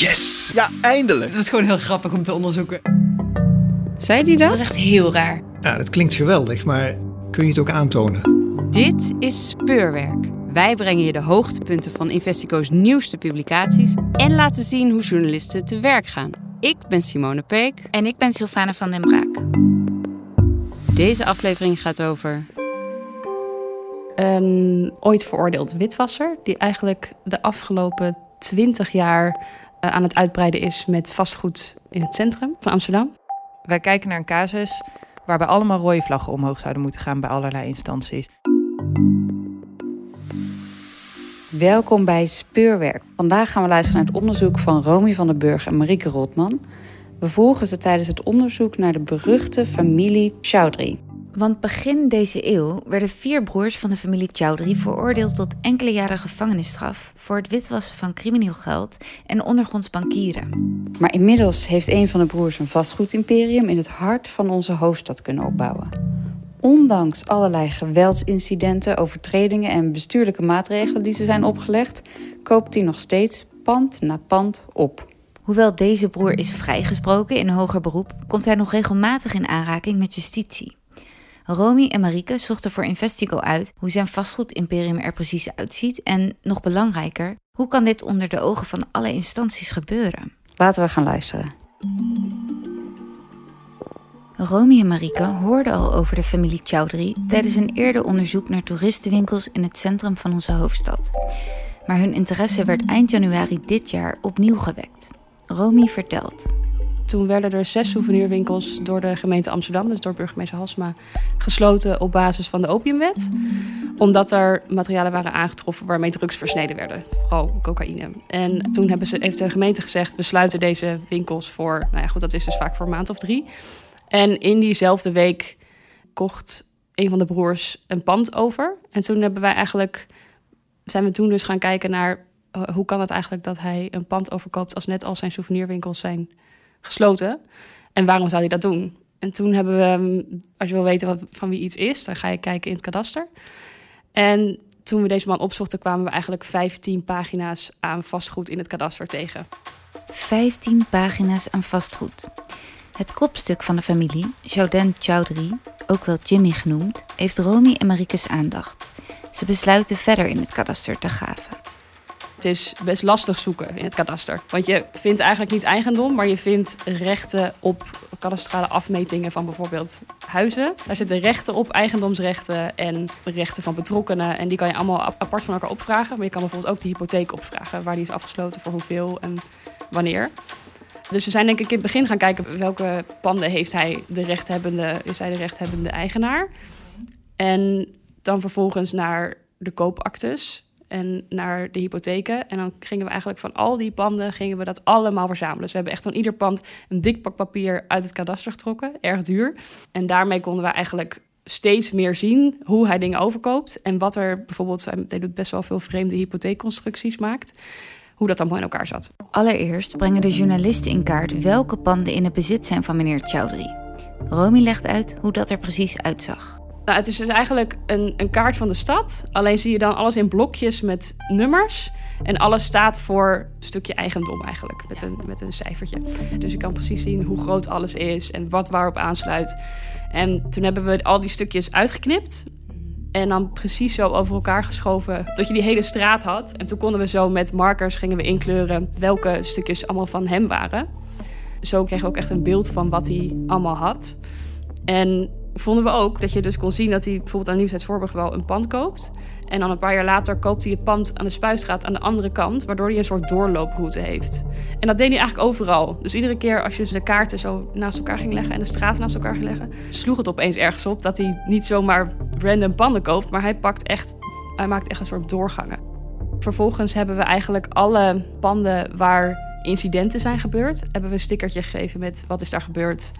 Yes! Ja, eindelijk! Dat is gewoon heel grappig om te onderzoeken. Zei die dat? Dat was echt heel raar. Ja, dat klinkt geweldig, maar kun je het ook aantonen? Dit is Speurwerk. Wij brengen je de hoogtepunten van Investico's nieuwste publicaties en laten zien hoe journalisten te werk gaan. Ik ben Simone Peek. En ik ben Sylvana van den Braak. Deze aflevering gaat over een ooit veroordeeld witwasser, die eigenlijk de afgelopen twintig jaar aan het uitbreiden is met vastgoed in het centrum van Amsterdam. Wij kijken naar een casus waarbij allemaal rode vlaggen omhoog zouden moeten gaan bij allerlei instanties. Welkom bij Speurwerk. Vandaag gaan we luisteren naar het onderzoek van Romy van den Burg en Marieke Rotman. We volgen ze tijdens het onderzoek naar de beruchte familie Chowdhury. Want begin deze eeuw werden vier broers van de familie Chowdhury veroordeeld tot enkele jaren gevangenisstraf voor het witwassen van crimineel geld en ondergronds bankieren. Maar inmiddels heeft een van de broers een vastgoedimperium in het hart van onze hoofdstad kunnen opbouwen. Ondanks allerlei geweldsincidenten, overtredingen en bestuurlijke maatregelen die ze zijn opgelegd, koopt hij nog steeds pand na pand op. Hoewel deze broer is vrijgesproken in hoger beroep, komt hij nog regelmatig in aanraking met justitie. Romy en Marieke zochten voor Investigo uit hoe zijn vastgoedimperium er precies uitziet en, nog belangrijker, hoe kan dit onder de ogen van alle instanties gebeuren? Laten we gaan luisteren. Romy en Marieke hoorden al over de familie Chowdhury tijdens een eerder onderzoek naar toeristenwinkels in het centrum van onze hoofdstad. Maar hun interesse werd eind januari dit jaar opnieuw gewekt. Romy vertelt. Toen werden er zes souvenirwinkels door de gemeente Amsterdam, dus door burgemeester Halsma, gesloten op basis van de opiumwet. Omdat er materialen waren aangetroffen waarmee drugs versneden werden, vooral cocaïne. En toen hebben ze, heeft de gemeente gezegd, we sluiten deze winkels voor, nou ja goed, dat is dus vaak voor een maand of drie. En in diezelfde week kocht een van de broers een pand over. En toen hebben wij eigenlijk, zijn we toen dus gaan kijken naar uh, hoe kan het eigenlijk dat hij een pand overkoopt als net al zijn souvenirwinkels zijn gesloten. En waarom zou hij dat doen? En toen hebben we, als je wil weten wat, van wie iets is, dan ga je kijken in het kadaster. En toen we deze man opzochten, kwamen we eigenlijk 15 pagina's aan vastgoed in het kadaster tegen. 15 pagina's aan vastgoed. Het kopstuk van de familie, Jauden Chowdhury, ook wel Jimmy genoemd, heeft Romy en Marieke's aandacht. Ze besluiten verder in het kadaster te graven. Het is best lastig zoeken in het kadaster. Want je vindt eigenlijk niet eigendom, maar je vindt rechten op kadastrale afmetingen van bijvoorbeeld huizen. Daar zitten rechten op, eigendomsrechten en rechten van betrokkenen. En die kan je allemaal apart van elkaar opvragen. Maar je kan bijvoorbeeld ook de hypotheek opvragen, waar die is afgesloten, voor hoeveel en wanneer. Dus we zijn denk ik in het begin gaan kijken welke panden heeft hij de rechthebbende, is hij de rechthebbende eigenaar. En dan vervolgens naar de koopactes en naar de hypotheken. En dan gingen we eigenlijk van al die panden gingen we dat allemaal verzamelen. Dus we hebben echt van ieder pand een dik pak papier uit het kadaster getrokken. Erg duur. En daarmee konden we eigenlijk steeds meer zien hoe hij dingen overkoopt. En wat er bijvoorbeeld, hij doet best wel veel vreemde hypotheekconstructies maakt hoe dat allemaal in elkaar zat. Allereerst brengen de journalisten in kaart welke panden in het bezit zijn van meneer Chowdhury. Romy legt uit hoe dat er precies uitzag. Nou, het is dus eigenlijk een, een kaart van de stad. Alleen zie je dan alles in blokjes met nummers. En alles staat voor een stukje eigendom eigenlijk, met een, met een cijfertje. Dus je kan precies zien hoe groot alles is en wat waarop aansluit. En toen hebben we al die stukjes uitgeknipt. En dan precies zo over elkaar geschoven tot je die hele straat had. En toen konden we zo met markers gingen we inkleuren welke stukjes allemaal van hem waren. Zo kregen we ook echt een beeld van wat hij allemaal had. En vonden we ook dat je dus kon zien dat hij bijvoorbeeld aan Nieuwsheidsvoorburg wel een pand koopt. En dan een paar jaar later koopt hij het pand aan de Spuistraat aan de andere kant, waardoor hij een soort doorlooproute heeft. En dat deed hij eigenlijk overal. Dus iedere keer als je de kaarten zo naast elkaar ging leggen en de straten naast elkaar ging leggen, sloeg het opeens ergens op dat hij niet zomaar random panden koopt, maar hij pakt echt, hij maakt echt een soort doorgangen. Vervolgens hebben we eigenlijk alle panden waar incidenten zijn gebeurd, hebben we een stickertje gegeven met wat is daar gebeurd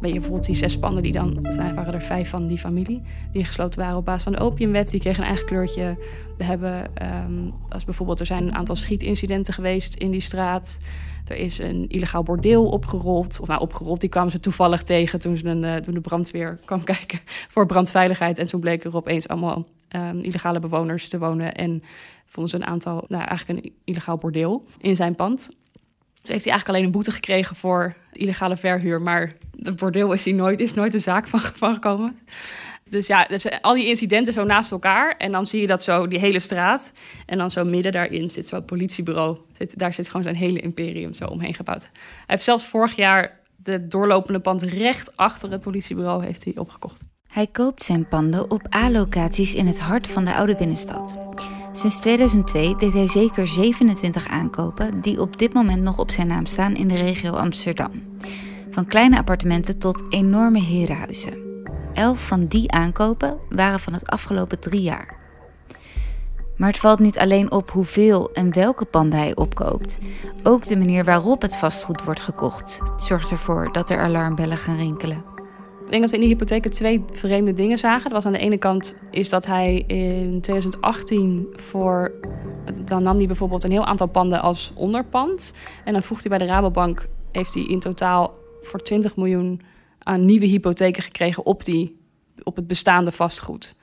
je, bijvoorbeeld die zes panden die dan, of nou, waren er vijf van die familie, die gesloten waren op basis van de opiumwet, die kregen een eigen kleurtje. We hebben, um, als bijvoorbeeld, er zijn een aantal schietincidenten geweest in die straat. Er is een illegaal bordeel opgerold. Of nou, opgerold, die kwamen ze toevallig tegen toen, ze een, toen de brandweer kwam kijken voor brandveiligheid. En toen bleken er opeens allemaal um, illegale bewoners te wonen. En vonden ze een aantal, nou eigenlijk een illegaal bordeel in zijn pand. heeft hij eigenlijk alleen een boete gekregen voor illegale verhuur. Maar het bordeel is, hij nooit, is nooit een zaak van, gekomen. Dus ja, dus al die incidenten zo naast elkaar. En dan zie je dat zo, die hele straat. En dan zo midden daarin zit zo'n politiebureau. Zit, daar zit gewoon zijn hele imperium zo omheen gebouwd. Hij heeft zelfs vorig jaar de doorlopende pand recht achter het politiebureau heeft hij opgekocht. Hij koopt zijn panden op A-locaties in het hart van de oude binnenstad. Sinds 2002 deed hij zeker 27 aankopen die op dit moment nog op zijn naam staan in de regio Amsterdam. Van kleine appartementen tot enorme herenhuizen. Elf van die aankopen waren van het afgelopen drie jaar. Maar het valt niet alleen op hoeveel en welke panden hij opkoopt. Ook de manier waarop het vastgoed wordt gekocht zorgt ervoor dat er alarmbellen gaan rinkelen. Ik denk dat we in de hypotheken twee vreemde dingen zagen. Dat was aan de ene kant is dat hij in 2018 voor... Dan nam bijvoorbeeld een heel aantal panden als onderpand. En dan voegt hij bij de Rabobank... heeft hij in totaal voor 20 miljoen aan nieuwe hypotheken gekregen op, die, op het bestaande vastgoed.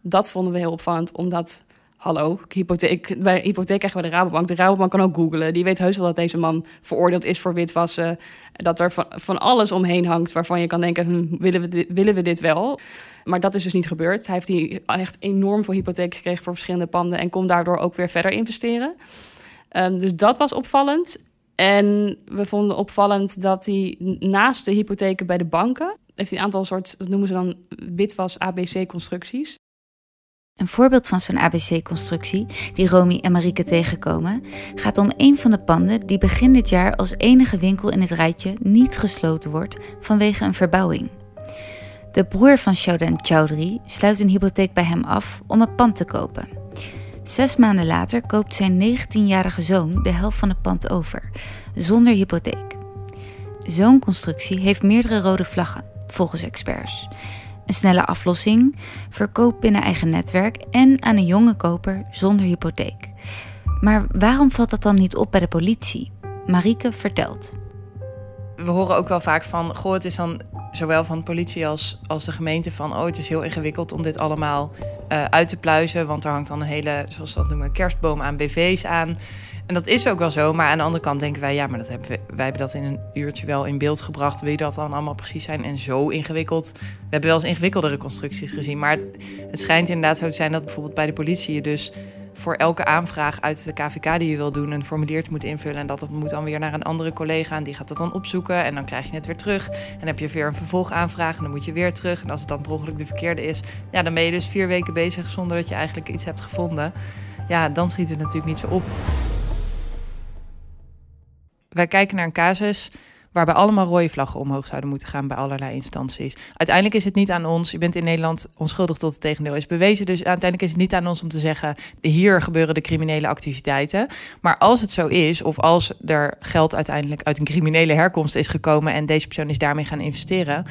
Dat vonden we heel opvallend, omdat hallo, hypotheek, bij hypotheek krijgen we de Rabobank. De Rabobank kan ook googlen. Die weet heus wel dat deze man veroordeeld is voor witwassen. Dat er van, van alles omheen hangt waarvan je kan denken, hm, willen, we dit, willen we dit wel? Maar dat is dus niet gebeurd. Hij heeft die echt enorm veel hypotheek gekregen voor verschillende panden... en kon daardoor ook weer verder investeren. Um, dus dat was opvallend. En we vonden opvallend dat hij naast de hypotheken bij de banken... heeft hij een aantal soort, dat noemen ze dan witwas ABC-constructies. Een voorbeeld van zo'n ABC-constructie die Romy en Marieke tegenkomen gaat om een van de panden die begin dit jaar als enige winkel in het rijtje niet gesloten wordt vanwege een verbouwing. De broer van Shaudan Chowdhury sluit een hypotheek bij hem af om het pand te kopen. Zes maanden later koopt zijn 19-jarige zoon de helft van het pand over, zonder hypotheek. Zo'n constructie heeft meerdere rode vlaggen, volgens experts een snelle aflossing, verkoop binnen eigen netwerk en aan een jonge koper zonder hypotheek. Maar waarom valt dat dan niet op bij de politie? Marieke vertelt. We horen ook wel vaak van, goh, het is dan zowel van de politie als, als de gemeente van, oh, het is heel ingewikkeld om dit allemaal uh, uit te pluizen, want er hangt dan een hele, zoals we dat noemen, kerstboom aan BV's aan. En dat is ook wel zo, maar aan de andere kant denken wij, ja, maar dat hebben wij hebben dat in een uurtje wel in beeld gebracht. Wil je dat dan allemaal precies zijn en zo ingewikkeld? We hebben wel eens ingewikkeldere constructies gezien, maar het schijnt inderdaad zo te zijn dat bijvoorbeeld bij de politie je dus voor elke aanvraag uit de KVK die je wil doen, een formulier moet invullen. En dat moet dan weer naar een andere collega en die gaat dat dan opzoeken. En dan krijg je het weer terug. En dan heb je weer een vervolgaanvraag en dan moet je weer terug. En als het dan per ongeluk de verkeerde is, ja, dan ben je dus vier weken bezig zonder dat je eigenlijk iets hebt gevonden. Ja, dan schiet het natuurlijk niet zo op. Wij kijken naar een casus waarbij allemaal rode vlaggen omhoog zouden moeten gaan bij allerlei instanties. Uiteindelijk is het niet aan ons. Je bent in Nederland onschuldig tot het tegendeel is bewezen. Dus uiteindelijk is het niet aan ons om te zeggen: hier gebeuren de criminele activiteiten. Maar als het zo is, of als er geld uiteindelijk uit een criminele herkomst is gekomen en deze persoon is daarmee gaan investeren,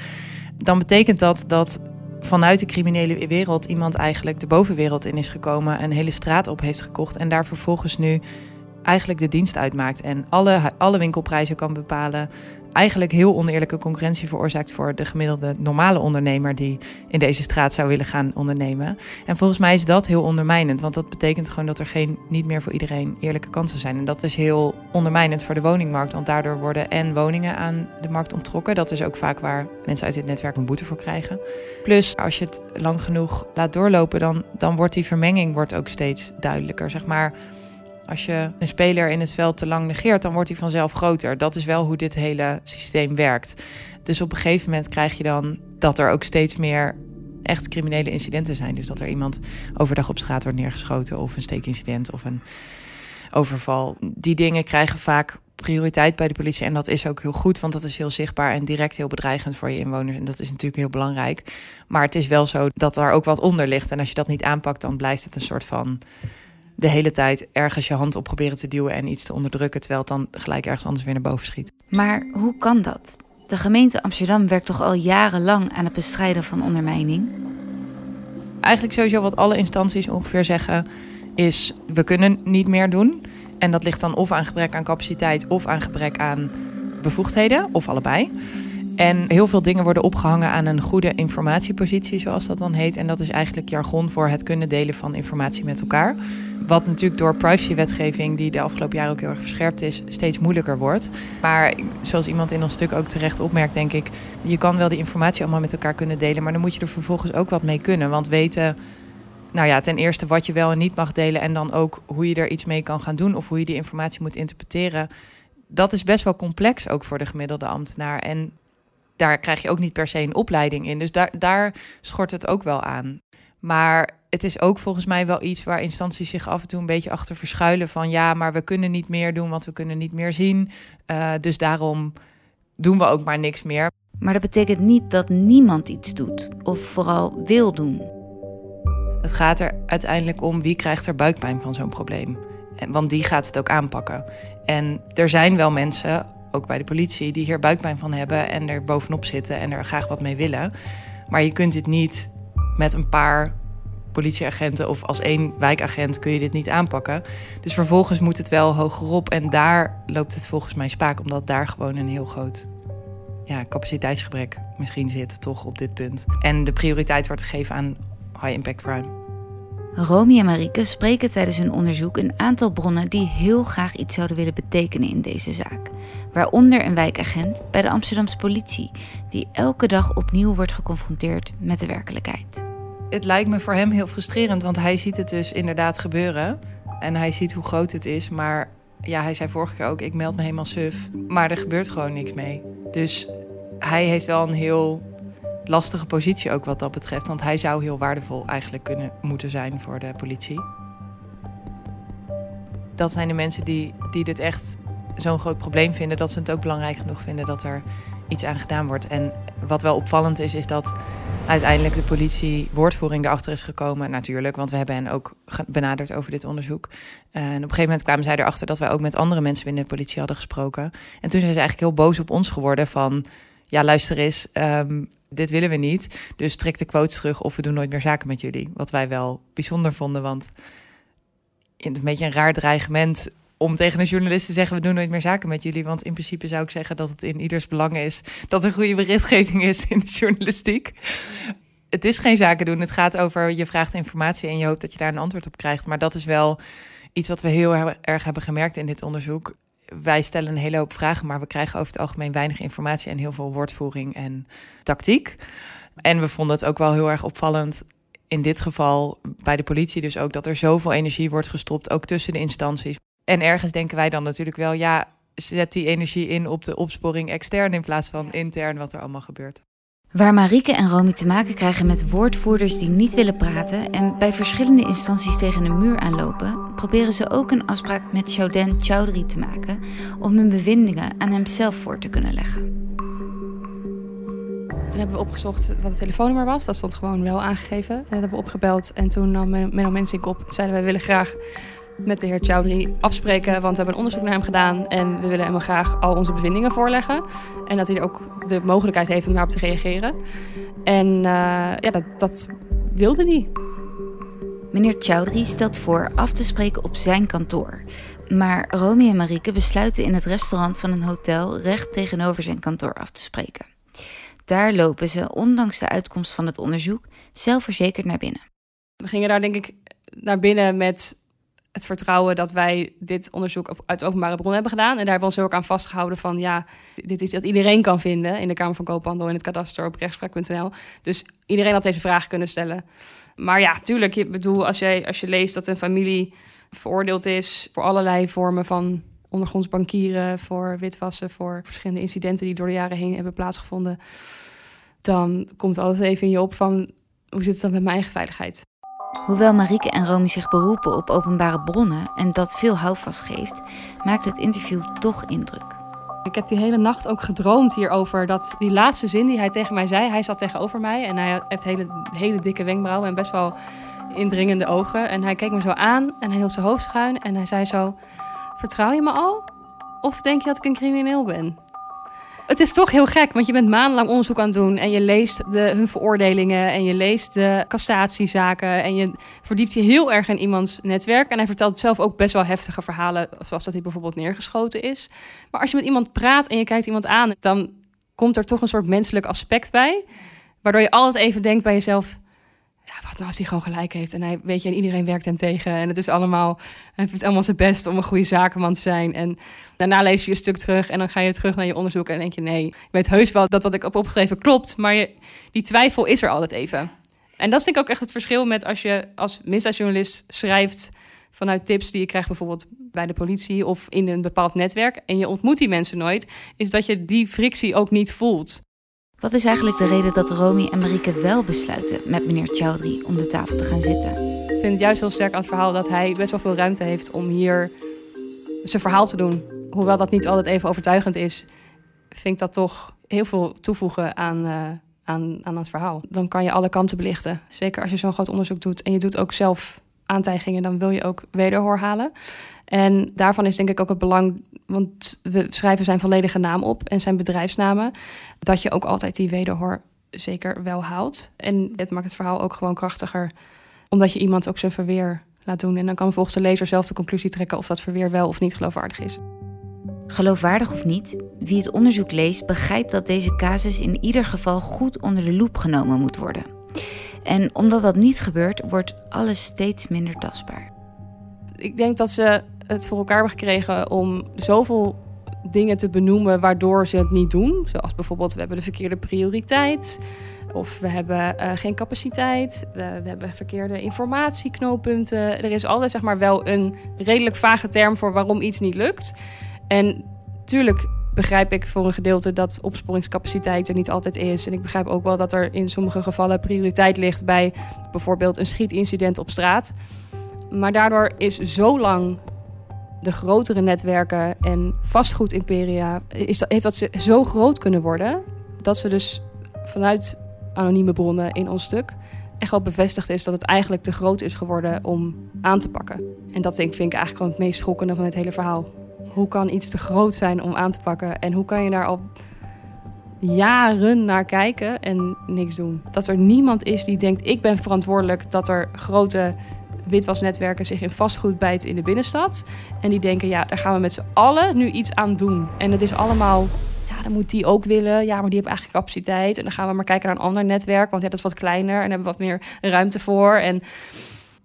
dan betekent dat dat vanuit de criminele wereld iemand eigenlijk de bovenwereld in is gekomen, een hele straat op heeft gekocht en daar vervolgens nu eigenlijk de dienst uitmaakt en alle, alle winkelprijzen kan bepalen. Eigenlijk heel oneerlijke concurrentie veroorzaakt voor de gemiddelde normale ondernemer die in deze straat zou willen gaan ondernemen. En volgens mij is dat heel ondermijnend, want dat betekent gewoon dat er geen, niet meer voor iedereen eerlijke kansen zijn. En dat is heel ondermijnend voor de woningmarkt, want daardoor worden en woningen aan de markt onttrokken. Dat is ook vaak waar mensen uit dit netwerk een boete voor krijgen. Plus, als je het lang genoeg laat doorlopen, dan, dan wordt die vermenging wordt ook steeds duidelijker. Zeg maar als je een speler in het veld te lang negeert, dan wordt hij vanzelf groter. Dat is wel hoe dit hele systeem werkt. Dus op een gegeven moment krijg je dan dat er ook steeds meer echt criminele incidenten zijn. Dus dat er iemand overdag op straat wordt neergeschoten of een steekincident of een overval. Die dingen krijgen vaak prioriteit bij de politie. En dat is ook heel goed, want dat is heel zichtbaar en direct heel bedreigend voor je inwoners. En dat is natuurlijk heel belangrijk. Maar het is wel zo dat er ook wat onder ligt. En als je dat niet aanpakt, dan blijft het een soort van de hele tijd ergens je hand op proberen te duwen en iets te onderdrukken, terwijl het dan gelijk ergens anders weer naar boven schiet. Maar hoe kan dat? De gemeente Amsterdam werkt toch al jarenlang aan het bestrijden van ondermijning? Eigenlijk sowieso wat alle instanties ongeveer zeggen is we kunnen niet meer doen. En dat ligt dan of aan gebrek aan capaciteit of aan gebrek aan bevoegdheden, of allebei. En heel veel dingen worden opgehangen aan een goede informatiepositie, zoals dat dan heet. En dat is eigenlijk jargon voor het kunnen delen van informatie met elkaar. Wat natuurlijk door privacywetgeving, die de afgelopen jaren ook heel erg verscherpt is, steeds moeilijker wordt. Maar zoals iemand in ons stuk ook terecht opmerkt, denk ik, je kan wel die informatie allemaal met elkaar kunnen delen, maar dan moet je er vervolgens ook wat mee kunnen. Want weten, nou ja, ten eerste wat je wel en niet mag delen en dan ook hoe je er iets mee kan gaan doen of hoe je die informatie moet interpreteren. Dat is best wel complex ook voor de gemiddelde ambtenaar. En daar krijg je ook niet per se een opleiding in. Dus daar, daar schort het ook wel aan. Maar het is ook volgens mij wel iets waar instanties zich af en toe een beetje achter verschuilen. Van ja, maar we kunnen niet meer doen, want we kunnen niet meer zien. Uh, dus daarom doen we ook maar niks meer. Maar dat betekent niet dat niemand iets doet, of vooral wil doen. Het gaat er uiteindelijk om wie krijgt er buikpijn van zo'n probleem. Want die gaat het ook aanpakken. En er zijn wel mensen, ook bij de politie, die hier buikpijn van hebben en er bovenop zitten en er graag wat mee willen. Maar je kunt dit niet met een paar politieagenten of als één wijkagent kun je dit niet aanpakken. Dus vervolgens moet het wel hogerop en daar loopt het volgens mij spaak, omdat daar gewoon een heel groot ja, capaciteitsgebrek misschien zit, toch op dit punt. En de prioriteit wordt gegeven aan high impact crime. Romy en Marieke spreken tijdens hun onderzoek een aantal bronnen die heel graag iets zouden willen betekenen in deze zaak. Waaronder een wijkagent bij de Amsterdamse politie, die elke dag opnieuw wordt geconfronteerd met de werkelijkheid. Het lijkt me voor hem heel frustrerend, want hij ziet het dus inderdaad gebeuren. En hij ziet hoe groot het is, maar ja, hij zei vorige keer ook: ik meld me helemaal suf. Maar er gebeurt gewoon niks mee. Dus hij heeft wel een heel lastige positie ook wat dat betreft. Want hij zou heel waardevol eigenlijk kunnen moeten zijn voor de politie. Dat zijn de mensen die, die dit echt zo'n groot probleem vinden, dat ze het ook belangrijk genoeg vinden dat er iets aan gedaan wordt. En wat wel opvallend is, is dat uiteindelijk de politie woordvoering erachter is gekomen. Natuurlijk, want we hebben hen ook benaderd over dit onderzoek. En op een gegeven moment kwamen zij erachter dat wij ook met andere mensen binnen de politie hadden gesproken. En toen zijn ze eigenlijk heel boos op ons geworden van... Ja, luister eens, ehm, dit willen we niet. Dus trek de quotes terug of we doen nooit meer zaken met jullie. Wat wij wel bijzonder vonden, want een beetje een raar dreigement om tegen een journalist te zeggen: we doen nooit meer zaken met jullie. Want in principe zou ik zeggen dat het in ieders belang is dat er goede berichtgeving is in de journalistiek. Het is geen zaken doen. Het gaat over je vraagt informatie en je hoopt dat je daar een antwoord op krijgt. Maar dat is wel iets wat we heel erg hebben gemerkt in dit onderzoek. Wij stellen een hele hoop vragen, maar we krijgen over het algemeen weinig informatie en heel veel woordvoering en tactiek. En we vonden het ook wel heel erg opvallend in dit geval bij de politie dus ook dat er zoveel energie wordt gestopt, ook tussen de instanties. En ergens denken wij dan natuurlijk wel, ja, zet die energie in op de opsporing extern in plaats van intern wat er allemaal gebeurt. Waar Marieke en Romy te maken krijgen met woordvoerders die niet willen praten en bij verschillende instanties tegen een muur aanlopen, proberen ze ook een afspraak met Chauden Chowdhury te maken om hun bevindingen aan hemzelf voor te kunnen leggen. Toen hebben we opgezocht wat het telefoonnummer was. Dat stond gewoon wel aangegeven. En dat hebben we opgebeld. En toen nam Menno Mensink op. Zeiden wij willen graag met de heer Chowdhury afspreken, want we hebben een onderzoek naar hem gedaan en we willen hem graag al onze bevindingen voorleggen. En dat hij er ook de mogelijkheid heeft om daarop te reageren. En uh, ja, dat, dat wilde hij. Meneer Chowdhury stelt voor af te spreken op zijn kantoor. Maar Romy en Marieke besluiten in het restaurant van een hotel recht tegenover zijn kantoor af te spreken. Daar lopen ze, ondanks de uitkomst van het onderzoek, zelfverzekerd naar binnen. We gingen daar denk ik naar binnen met het vertrouwen dat wij dit onderzoek uit openbare bron hebben gedaan. En daar hebben we ons erg aan vastgehouden van ja, dit is dat iedereen kan vinden in de Kamer van Koophandel, in het kadaster op rechtspraak.nl. Dus iedereen had deze vraag kunnen stellen. Maar ja, tuurlijk, ik bedoel, als, jij, als je leest dat een familie veroordeeld is voor allerlei vormen van ondergronds bankieren, voor witwassen, voor verschillende incidenten die door de jaren heen hebben plaatsgevonden, dan komt altijd even in je op van hoe zit het dan met mijn eigen veiligheid? Hoewel Marieke en Romy zich beroepen op openbare bronnen en dat veel houvast geeft, maakt het interview toch indruk. Ik heb die hele nacht ook gedroomd hierover. Dat die laatste zin die hij tegen mij zei, hij zat tegenover mij en hij heeft hele, hele dikke wenkbrauwen en best wel indringende ogen. En hij keek me zo aan en hij hield zijn hoofd schuin en hij zei zo: Vertrouw je me al? Of denk je dat ik een crimineel ben? Het is toch heel gek, want je bent maandenlang onderzoek aan het doen en je leest de, hun veroordelingen en je leest de cassatiezaken en je verdiept je heel erg in iemands netwerk. En hij vertelt zelf ook best wel heftige verhalen, zoals dat hij bijvoorbeeld neergeschoten is. Maar als je met iemand praat en je kijkt iemand aan, dan komt er toch een soort menselijk aspect bij, waardoor je altijd even denkt bij jezelf: ja, wat nou als hij gewoon gelijk heeft. En hij, weet je, en iedereen werkt hem tegen. En het is allemaal, hij vindt allemaal zijn best om een goede zakenman te zijn. En daarna lees je je stuk terug en dan ga je terug naar je onderzoek. En denk je, nee, ik weet heus wel dat wat ik heb opgeschreven klopt. Maar die twijfel is er altijd even. En dat is denk ik ook echt het verschil met als je als misdaadjournalist schrijft vanuit tips die je krijgt bijvoorbeeld bij de politie of in een bepaald netwerk en je ontmoet die mensen nooit, is dat je die frictie ook niet voelt. Wat is eigenlijk de reden dat Romy en Marieke wel besluiten met meneer Chowdhury om de tafel te gaan zitten? Ik vind het juist heel sterk aan het verhaal dat hij best wel veel ruimte heeft om hier zijn verhaal te doen. Hoewel dat niet altijd even overtuigend is, vind ik dat toch heel veel toevoegen aan, uh, aan, aan het verhaal. Dan kan je alle kanten belichten. Zeker als je zo'n groot onderzoek doet en je doet ook zelf aantijgingen, dan wil je ook wederhoor halen. En daarvan is denk ik ook het belang, want we schrijven zijn volledige naam op en zijn bedrijfsnamen, dat je ook altijd die wederhoor zeker wel houdt. En dit maakt het verhaal ook gewoon krachtiger, omdat je iemand ook zijn verweer laat doen. En dan kan volgens de lezer zelf de conclusie trekken of dat verweer wel of niet geloofwaardig is. Geloofwaardig of niet, wie het onderzoek leest begrijpt dat deze casus in ieder geval goed onder de loep genomen moet worden. En omdat dat niet gebeurt, wordt alles steeds minder tastbaar. Ik denk dat ze het voor elkaar hebben gekregen om zoveel dingen te benoemen waardoor ze het niet doen. Zoals bijvoorbeeld we hebben de verkeerde prioriteit. Of we hebben uh, geen capaciteit. We, we, hebben verkeerde informatieknooppunten. Er is altijd zeg maar wel een redelijk vage term voor waarom iets niet lukt. En tuurlijk begrijp ik voor een gedeelte dat opsporingscapaciteit er niet altijd is. En ik begrijp ook wel dat er in sommige gevallen prioriteit ligt bij bijvoorbeeld een schietincident op straat. Maar daardoor is zo lang de grotere netwerken en vastgoedimperia, is dat, heeft dat zo groot kunnen worden dat ze dus vanuit anonieme bronnen in ons stuk echt wel bevestigd is dat het eigenlijk te groot is geworden om aan te pakken. En dat denk, vind ik eigenlijk gewoon het meest schokkende van het hele verhaal. Hoe kan iets te groot zijn om aan te pakken en hoe kan je daar al jaren naar kijken en niks doen? Dat er niemand is die denkt: ik ben verantwoordelijk dat er grote witwasnetwerken zich in vastgoed bijten in de binnenstad. En die denken, ja, daar gaan we met z'n allen nu iets aan doen. En het is allemaal, ja, dan moet die ook willen. Ja, maar die heeft eigenlijk capaciteit. En dan gaan we maar kijken naar een ander netwerk, want ja, dat is wat kleiner en hebben we wat meer ruimte voor. En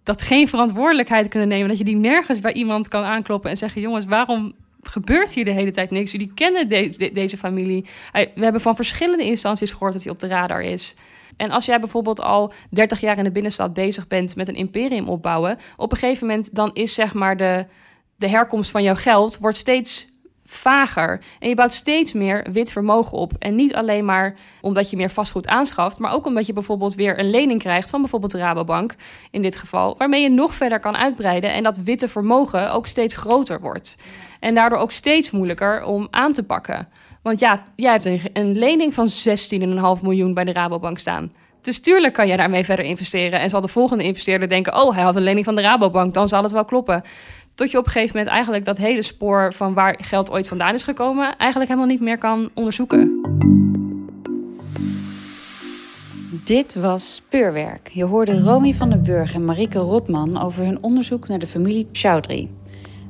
dat geen verantwoordelijkheid kunnen nemen, dat je die nergens bij iemand kan aankloppen en zeggen, jongens, waarom gebeurt hier de hele tijd niks. Jullie kennen deze familie. We hebben van verschillende instanties gehoord dat hij op de radar is. En als jij bijvoorbeeld al 30 jaar in de binnenstad bezig bent met een imperium opbouwen, op een gegeven moment dan is zeg maar de, de herkomst van jouw geld wordt steeds vager. En je bouwt steeds meer wit vermogen op. En niet alleen maar omdat je meer vastgoed aanschaft, maar ook omdat je bijvoorbeeld weer een lening krijgt van bijvoorbeeld Rabobank in dit geval, waarmee je nog verder kan uitbreiden en dat witte vermogen ook steeds groter wordt. En daardoor ook steeds moeilijker om aan te pakken. Want ja, jij hebt een, lening van 16,5 miljoen bij de Rabobank staan. Dus tuurlijk kan je daarmee verder investeren. En zal de volgende investeerder denken: oh, hij had een lening van de Rabobank, dan zal het wel kloppen. Tot je op een gegeven moment eigenlijk dat hele spoor van waar geld ooit vandaan is gekomen, eigenlijk helemaal niet meer kan onderzoeken. Dit was Speurwerk. Je hoorde Romy van den Burg en Marieke Rotman over hun onderzoek naar de familie Chowdhury.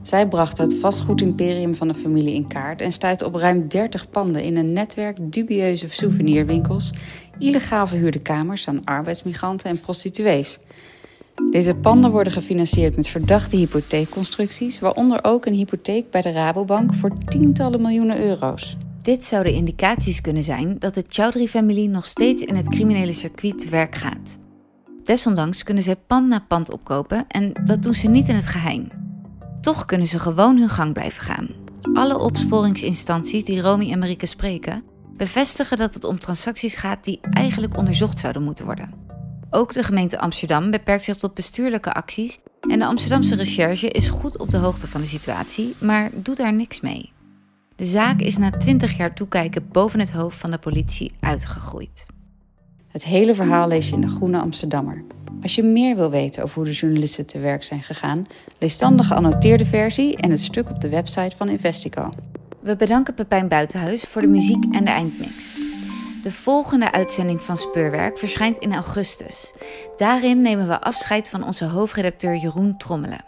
Zij brachten het vastgoedimperium van de familie in kaart en stuitte op ruim 30 panden in een netwerk dubieuze souvenirwinkels, illegaal verhuurde kamers aan arbeidsmigranten en prostituees. Deze panden worden gefinancierd met verdachte hypotheekconstructies, waaronder ook een hypotheek bij de Rabobank voor tientallen miljoenen euro's. Dit zouden indicaties kunnen zijn dat de Chowdhury-familie nog steeds in het criminele circuit te werk gaat. Desondanks kunnen zij pand na pand opkopen en dat doen ze niet in het geheim. Toch kunnen ze gewoon hun gang blijven gaan. Alle opsporingsinstanties die Romy en Marieke spreken, bevestigen dat het om transacties gaat die eigenlijk onderzocht zouden moeten worden. Ook de gemeente Amsterdam beperkt zich tot bestuurlijke acties en de Amsterdamse recherche is goed op de hoogte van de situatie, maar doet daar niks mee. De zaak is na 20 jaar toekijken boven het hoofd van de politie uitgegroeid. Het hele verhaal lees je in de Groene Amsterdammer. Als je meer wil weten over hoe de journalisten te werk zijn gegaan, lees dan de geannoteerde versie en het stuk op de website van Investico. We bedanken Pepijn Buitenhuis voor de muziek en de eindmix. De volgende uitzending van Speurwerk verschijnt in augustus. Daarin nemen we afscheid van onze hoofdredacteur Jeroen Trommelen.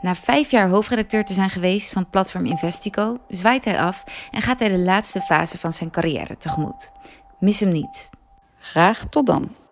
Na vijf jaar hoofdredacteur te zijn geweest van platform Investico, zwaait hij af en gaat hij de laatste fase van zijn carrière tegemoet. Mis hem niet. Graag tot dan.